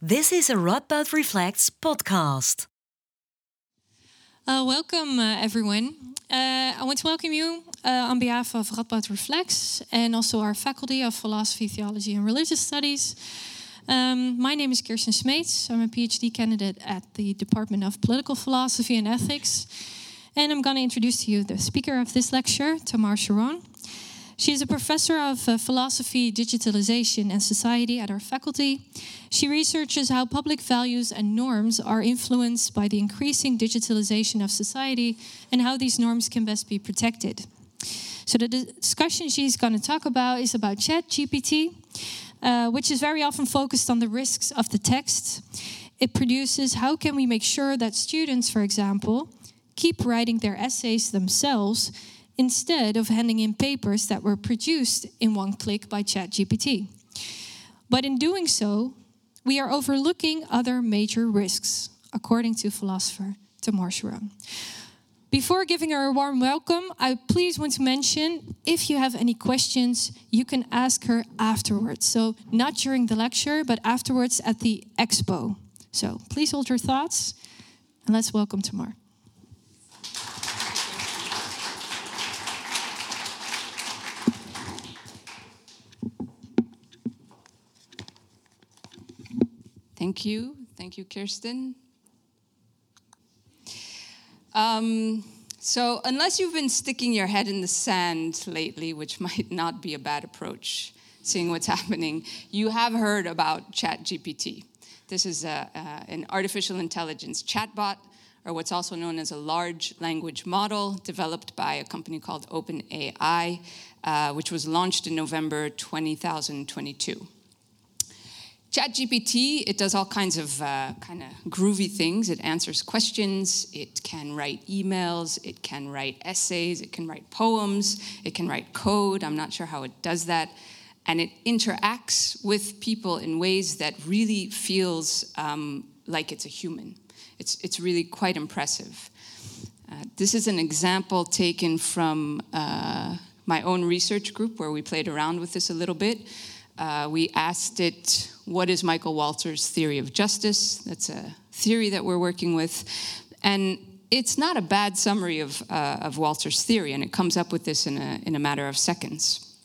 This is a Radboud Reflects podcast. Uh, welcome, uh, everyone. Uh, I want to welcome you uh, on behalf of Radboud Reflects and also our faculty of Philosophy, Theology, and Religious Studies. Um, my name is Kirsten Smeets. I'm a PhD candidate at the Department of Political Philosophy and Ethics. And I'm going to introduce to you the speaker of this lecture, Tamar Sharon. She is a professor of uh, philosophy, digitalization, and society at our faculty. She researches how public values and norms are influenced by the increasing digitalization of society and how these norms can best be protected. So, the discussion she's going to talk about is about ChatGPT, uh, which is very often focused on the risks of the text. It produces how can we make sure that students, for example, keep writing their essays themselves instead of handing in papers that were produced in one click by ChatGPT. But in doing so, we are overlooking other major risks, according to philosopher Tamar Sharon. Before giving her a warm welcome, I please want to mention if you have any questions, you can ask her afterwards. So, not during the lecture, but afterwards at the expo. So, please hold your thoughts and let's welcome Tamar. Thank you. Thank you, Kirsten. Um, so, unless you've been sticking your head in the sand lately, which might not be a bad approach, seeing what's happening, you have heard about ChatGPT. This is a, uh, an artificial intelligence chatbot, or what's also known as a large language model, developed by a company called OpenAI, uh, which was launched in November 2022. ChatGPT, it does all kinds of uh, kind of groovy things. It answers questions, it can write emails, it can write essays, it can write poems, it can write code. I'm not sure how it does that. And it interacts with people in ways that really feels um, like it's a human. It's, it's really quite impressive. Uh, this is an example taken from uh, my own research group where we played around with this a little bit. Uh, we asked it, what is Michael Walzer's theory of justice? That's a theory that we're working with. And it's not a bad summary of, uh, of Walzer's theory, and it comes up with this in a, in a matter of seconds.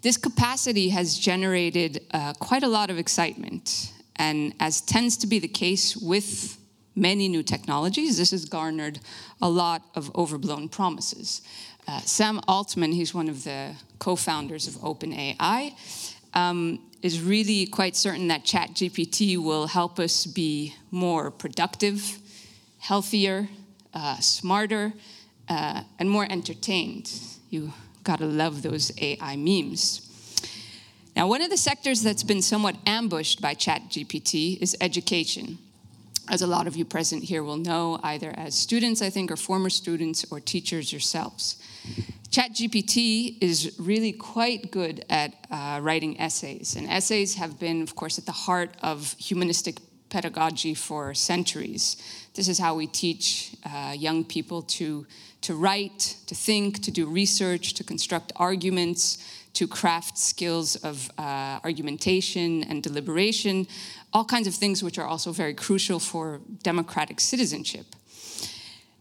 This capacity has generated uh, quite a lot of excitement, and as tends to be the case with many new technologies, this has garnered a lot of overblown promises. Uh, Sam Altman, he's one of the co founders of OpenAI, um, is really quite certain that ChatGPT will help us be more productive, healthier, uh, smarter, uh, and more entertained. You gotta love those AI memes. Now, one of the sectors that's been somewhat ambushed by ChatGPT is education as a lot of you present here will know, either as students, I think, or former students, or teachers yourselves. ChatGPT is really quite good at uh, writing essays, and essays have been, of course, at the heart of humanistic pedagogy for centuries. This is how we teach uh, young people to, to write, to think, to do research, to construct arguments, to craft skills of uh, argumentation and deliberation, all kinds of things which are also very crucial for democratic citizenship.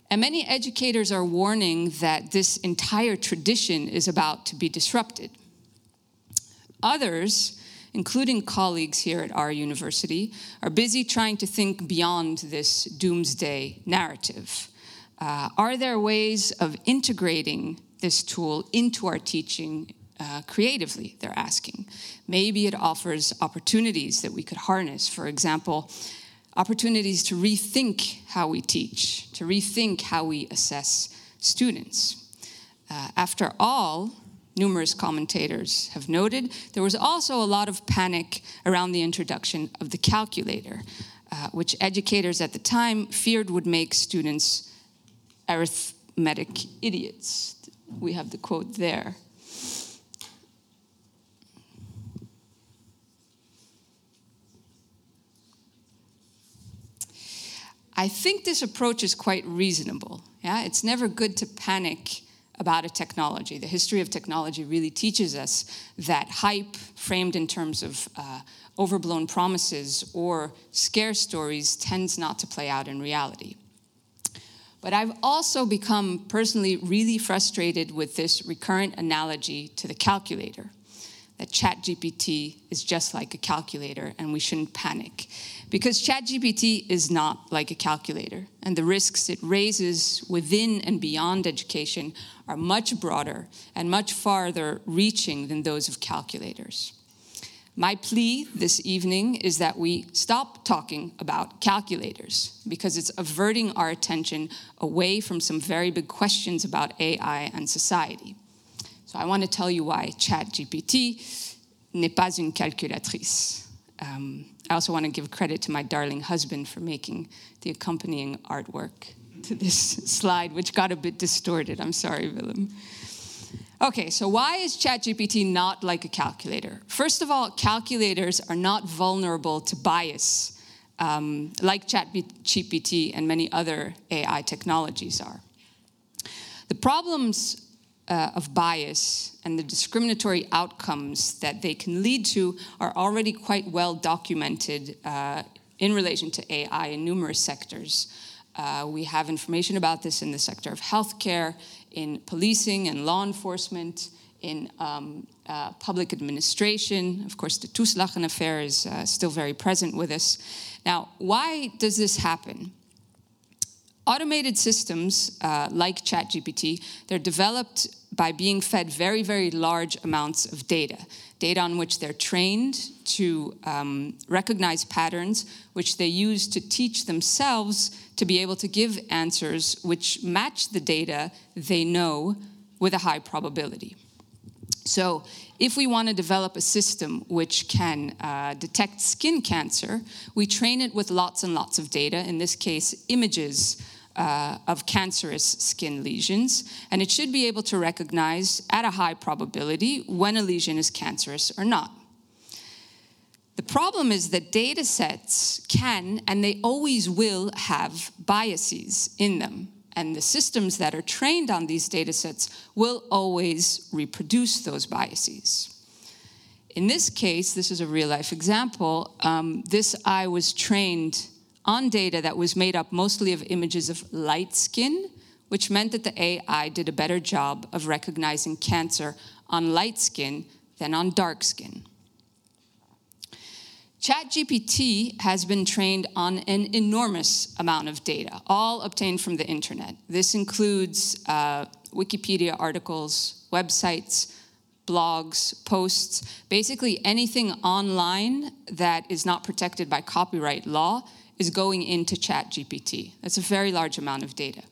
And many educators are warning that this entire tradition is about to be disrupted. Others, including colleagues here at our university, are busy trying to think beyond this doomsday narrative. Uh, are there ways of integrating this tool into our teaching uh, creatively, they're asking. Maybe it offers opportunities that we could harness. For example, opportunities to rethink how we teach, to rethink how we assess students. Uh, after all, numerous commentators have noted, there was also a lot of panic around the introduction of the calculator, uh, which educators at the time feared would make students arithmetic idiots. We have the quote there. I think this approach is quite reasonable. Yeah? It's never good to panic about a technology. The history of technology really teaches us that hype, framed in terms of uh, overblown promises or scare stories, tends not to play out in reality. But I've also become personally really frustrated with this recurrent analogy to the calculator that ChatGPT is just like a calculator and we shouldn't panic. Because ChatGPT is not like a calculator, and the risks it raises within and beyond education are much broader and much farther reaching than those of calculators. My plea this evening is that we stop talking about calculators because it's averting our attention away from some very big questions about AI and society. So I want to tell you why ChatGPT n'est pas une calculatrice. Um, I also want to give credit to my darling husband for making the accompanying artwork to this slide, which got a bit distorted. I'm sorry, Willem. Okay, so why is ChatGPT not like a calculator? First of all, calculators are not vulnerable to bias um, like ChatGPT and many other AI technologies are. The problems uh, of bias and the discriminatory outcomes that they can lead to are already quite well documented uh, in relation to AI in numerous sectors. Uh, we have information about this in the sector of healthcare, in policing and law enforcement, in um, uh, public administration. Of course, the Toeslagen affair is uh, still very present with us. Now, why does this happen? Automated systems uh, like ChatGPT, they're developed by being fed very, very large amounts of data, data on which they're trained to um, recognize patterns, which they use to teach themselves to be able to give answers which match the data they know with a high probability. So, if we want to develop a system which can uh, detect skin cancer, we train it with lots and lots of data, in this case, images uh, of cancerous skin lesions, and it should be able to recognize at a high probability when a lesion is cancerous or not. The problem is that data sets can and they always will have biases in them. And the systems that are trained on these data sets will always reproduce those biases. In this case, this is a real life example. Um, this eye was trained on data that was made up mostly of images of light skin, which meant that the AI did a better job of recognizing cancer on light skin than on dark skin. ChatGPT has been trained on an enormous amount of data, all obtained from the internet. This includes uh, Wikipedia articles, websites, blogs, posts, basically anything online that is not protected by copyright law is going into ChatGPT. That's a very large amount of data.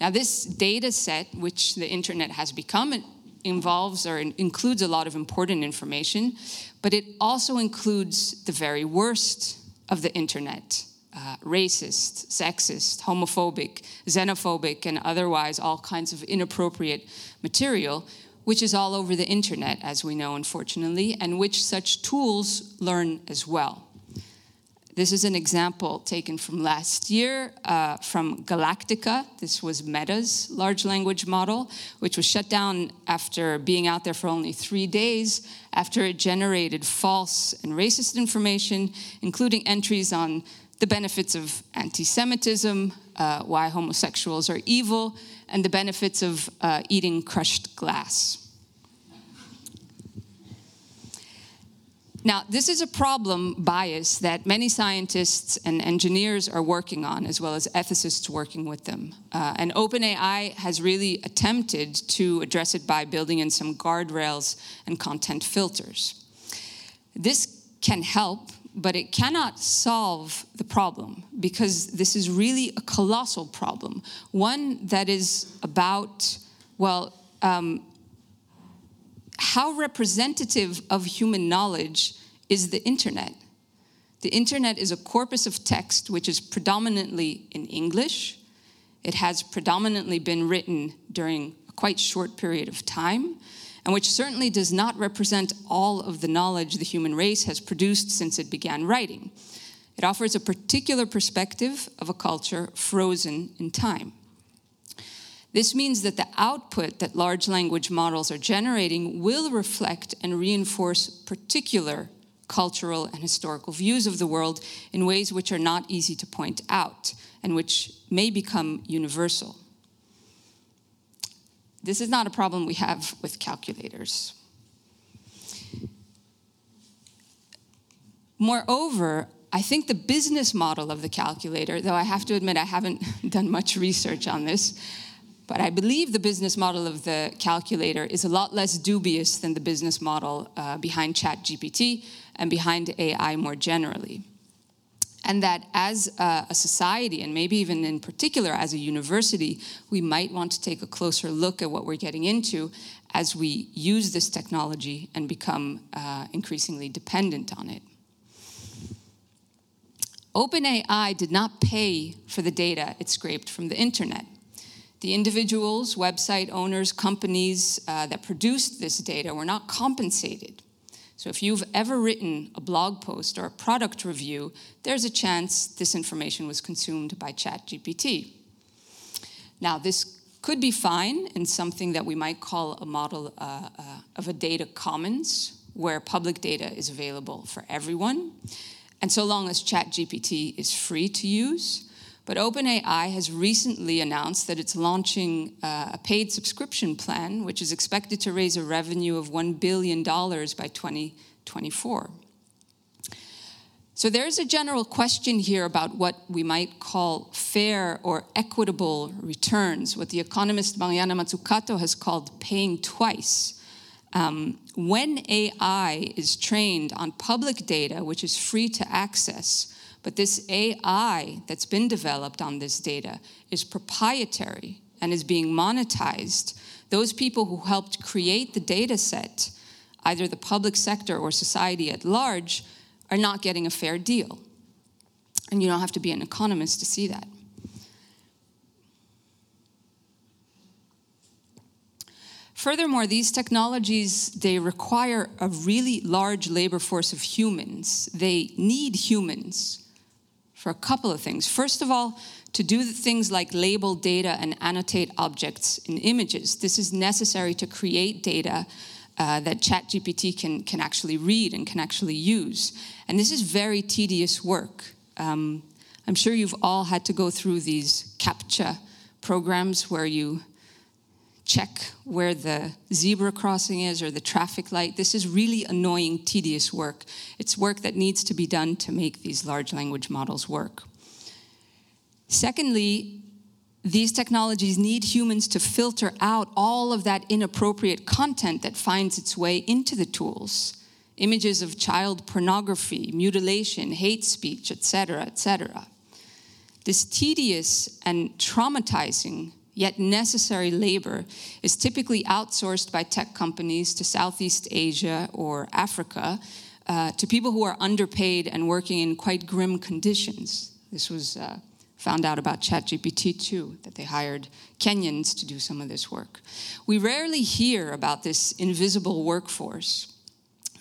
Now, this data set, which the internet has become, involves or includes a lot of important information, but it also includes the very worst of the internet. Uh, racist, sexist, homophobic, xenophobic, and otherwise all kinds of inappropriate material, which is all over the internet, as we know, unfortunately, and which such tools learn as well. This is an example taken from last year uh, from Galactica. This was Meta's large language model, which was shut down after being out there for only three days after it generated false and racist information, including entries on the benefits of anti Semitism, uh, why homosexuals are evil, and the benefits of uh, eating crushed glass. Now, this is a problem bias that many scientists and engineers are working on, as well as ethicists working with them. Uh, and OpenAI has really attempted to address it by building in some guardrails and content filters. This can help, but it cannot solve the problem because this is really a colossal problem, one that is about, well, um, how representative of human knowledge is the internet. The internet is a corpus of text which is predominantly in English. It has predominantly been written during a quite short period of time, and which certainly does not represent all of the knowledge the human race has produced since it began writing. It offers a particular perspective of a culture frozen in time. This means that the output that large language models are generating will reflect and reinforce particular cultural and historical views of the world in ways which are not easy to point out and which may become universal. This is not a problem we have with calculators. Moreover, I think the business model of the calculator, though I have to admit I haven't done much research on this, but I believe the business model of the calculator is a lot less dubious than the business model uh, behind ChatGPT and behind AI more generally. And that as a, society, and maybe even in particular as a university, we might want to take a closer look at what we're getting into as we use this technology and become uh, increasingly dependent on it. OpenAI did not pay for the data it scraped from the internet. The individuals, website owners, companies uh, that produced this data were not compensated. So if you've ever written a blog post or a product review, there's a chance this information was consumed by ChatGPT. Now, this could be fine in something that we might call a model uh, uh, of a data commons, where public data is available for everyone. And so long as ChatGPT is free to use, but OpenAI has recently announced that it's launching uh, a paid subscription plan, which is expected to raise a revenue of $1 billion by 2024. So there's a general question here about what we might call fair or equitable returns, what the economist Mariana Mazzucato has called paying twice. Um, when AI is trained on public data, which is free to access, but this AI that's been developed on this data is proprietary and is being monetized. Those people who helped create the data set, either the public sector or society at large, are not getting a fair deal. And you don't have to be an economist to see that. Furthermore, these technologies, they require a really large labor force of humans. They need humans for a couple of things. First of all, to do things like label data and annotate objects in images. This is necessary to create data uh, that ChatGPT can, can actually read and can actually use. And this is very tedious work. Um, I'm sure you've all had to go through these CAPTCHA programs where you check where the zebra crossing is or the traffic light. This is really annoying, tedious work. It's work that needs to be done to make these large language models work. Secondly, these technologies need humans to filter out all of that inappropriate content that finds its way into the tools images of child pornography, mutilation, hate speech, etc., etc. This tedious and traumatizing yet necessary labor is typically outsourced by tech companies to Southeast Asia or Africa uh, to people who are underpaid and working in quite grim conditions. This was uh, found out about ChatGPT too, that they hired Kenyans to do some of this work. We rarely hear about this invisible workforce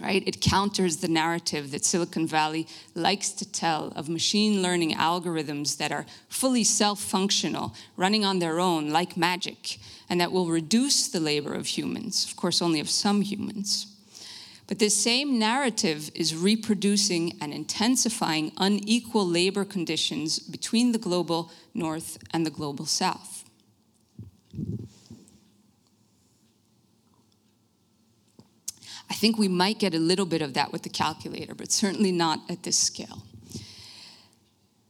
right? It counters the narrative that Silicon Valley likes to tell of machine learning algorithms that are fully self functional, running on their own like magic, and that will reduce the labor of humans, of course, only of some humans. But this same narrative is reproducing and intensifying unequal labor conditions between the global north and the global south. Think we might get a little bit of that with the calculator, but certainly not at this scale.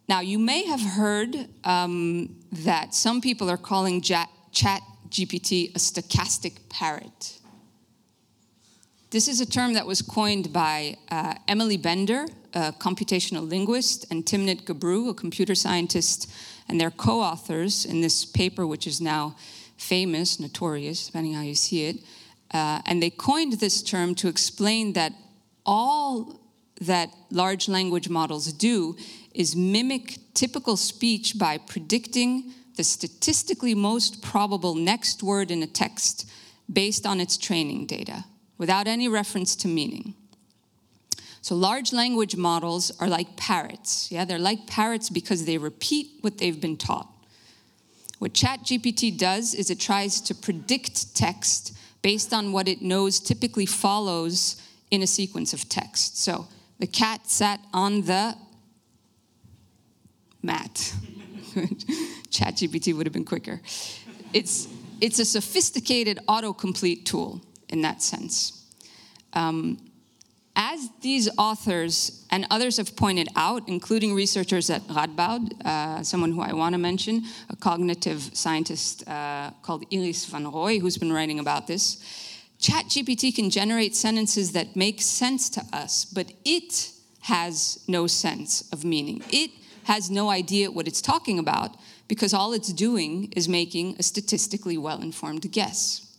Now, you may have heard um, that some people are calling Chat GPT a stochastic parrot. This is a term that was coined by uh, Emily Bender, a computational linguist, and Timnit Gebru, a computer scientist, and their co authors in this paper, which is now famous, notorious, depending how you see it. Uh, and they coined this term to explain that all that large language models do is mimic typical speech by predicting the statistically most probable next word in a text based on its training data, without any reference to meaning. So large language models are like parrots. Yeah, they're like parrots because they repeat what they've been taught. What ChatGPT does is it tries to predict text based on what it knows typically follows in a sequence of text. So the cat sat on the mat. ChatGPT would have been quicker. It's, it's a sophisticated autocomplete tool in that sense. Um, as these authors and others have pointed out, including researchers at Radboud, uh, someone who I want to mention, a cognitive scientist uh, called Iris van Rooij, who's been writing about this, ChatGPT can generate sentences that make sense to us, but it has no sense of meaning. It has no idea what it's talking about because all it's doing is making a statistically well informed guess.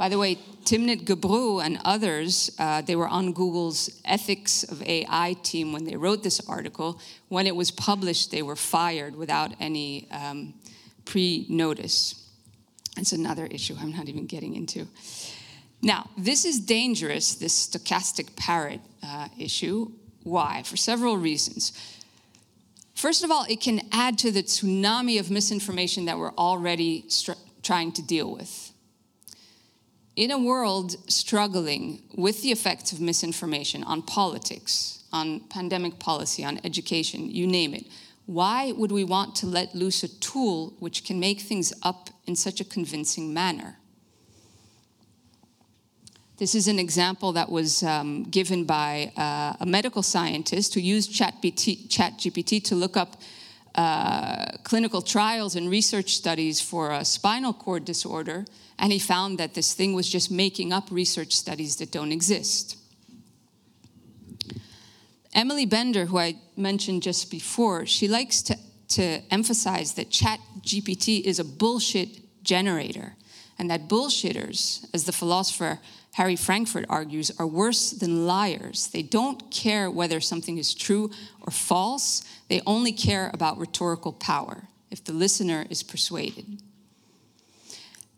By the way, Timnit Gebru and others, uh, they were on Google's ethics of AI team when they wrote this article. When it was published, they were fired without any um, pre notice. It's another issue I'm not even getting into. Now, this is dangerous, this stochastic parrot uh, issue. Why? For several reasons. First of all, it can add to the tsunami of misinformation that we're already trying to deal with in a world struggling with the effects of misinformation on politics, on pandemic policy, on education, you name it, why would we want to let loose a tool which can make things up in such a convincing manner? This is an example that was um, given by uh, a medical scientist who used ChatGPT to look up uh, clinical trials and research studies for a spinal cord disorder and he found that this thing was just making up research studies that don't exist. Emily Bender, who I mentioned just before, she likes to, to emphasize that Chat GPT is a bullshit generator, and that bullshitters, as the philosopher Harry Frankfurt argues, are worse than liars. They don't care whether something is true or false, they only care about rhetorical power, if the listener is persuaded.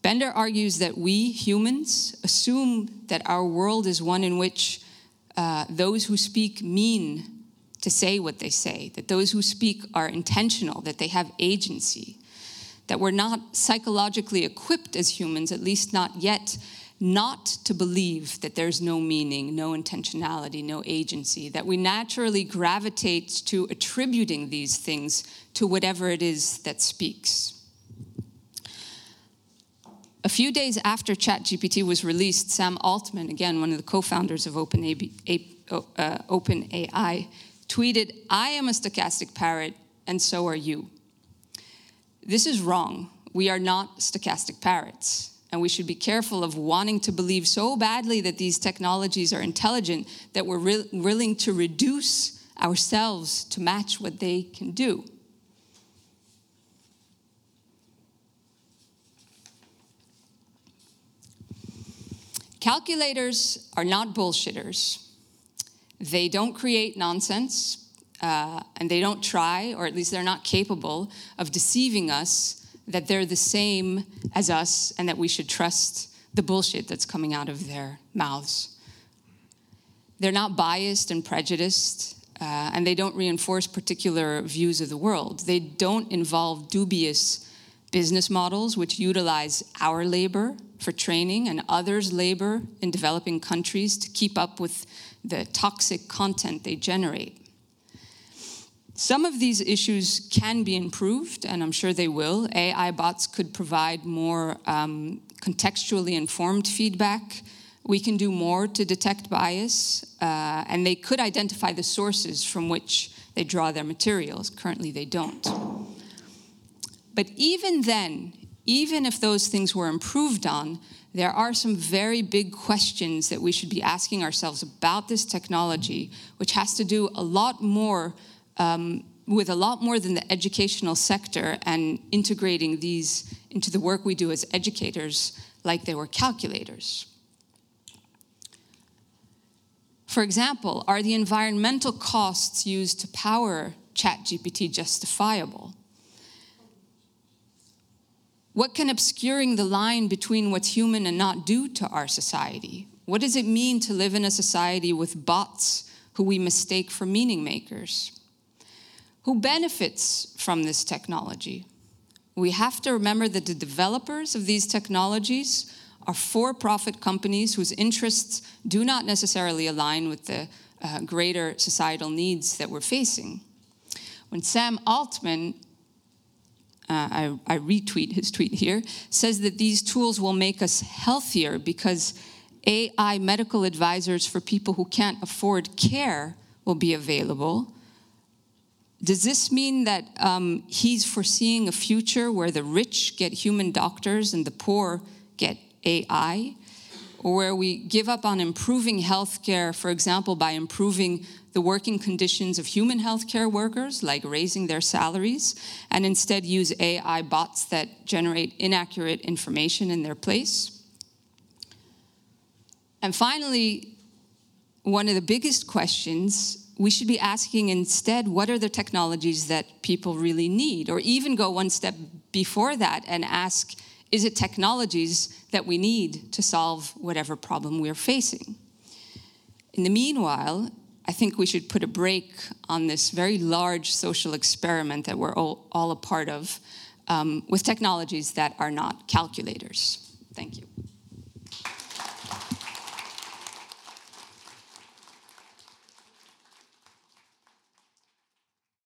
Bender argues that we humans assume that our world is one in which uh, those who speak mean to say what they say, that those who speak are intentional, that they have agency, that we're not psychologically equipped as humans, at least not yet, not to believe that there's no meaning, no intentionality, no agency, that we naturally gravitate to attributing these things to whatever it is that speaks. A few days after ChatGPT was released, Sam Altman, again, one of the co founders of OpenAI, uh, tweeted, I am a stochastic parrot, and so are you. This is wrong. We are not stochastic parrots. And we should be careful of wanting to believe so badly that these technologies are intelligent that we're re- willing to reduce ourselves to match what they can do. Calculators are not bullshitters. They don't create nonsense, uh, and they don't try, or at least they're not capable, of deceiving us that they're the same as us and that we should trust the bullshit that's coming out of their mouths. They're not biased and prejudiced, uh, and they don't reinforce particular views of the world. They don't involve dubious business models which utilize our labor for training and others' labor in developing countries to keep up with the toxic content they generate. Some of these issues can be improved, and I'm sure they will. AI bots could provide more um, contextually informed feedback. We can do more to detect bias, uh, and they could identify the sources from which they draw their materials. Currently, they don't. But even then, even if those things were improved on, there are some very big questions that we should be asking ourselves about this technology, which has to do a lot more um, with a lot more than the educational sector and integrating these into the work we do as educators like they were calculators. For example, are the environmental costs used to power ChatGPT justifiable? What can obscuring the line between what's human and not do to our society? What does it mean to live in a society with bots who we mistake for meaning makers? Who benefits from this technology? we have to remember that the developers of these technologies are for profit companies whose interests do not necessarily align with the uh, greater societal needs that we're facing. When Sam Altman, uh, I, I retweet his tweet here, says that these tools will make us healthier because AI medical advisors for people who can't afford care will be available. Does this mean that um, he's foreseeing a future where the rich get human doctors and the poor get AI? Or where we give up on improving healthcare, for example, by improving the working conditions of human healthcare workers, like raising their salaries, and instead use AI bots that generate inaccurate information in their place? And finally, one of the biggest questions we should be asking instead what are the technologies that people really need? Or even go one step before that and ask is it technologies that we need to solve whatever problem we're facing? In the meanwhile, I think we should put a brake on this very large social experiment that we're all, all a part of um, with technologies that are not calculators.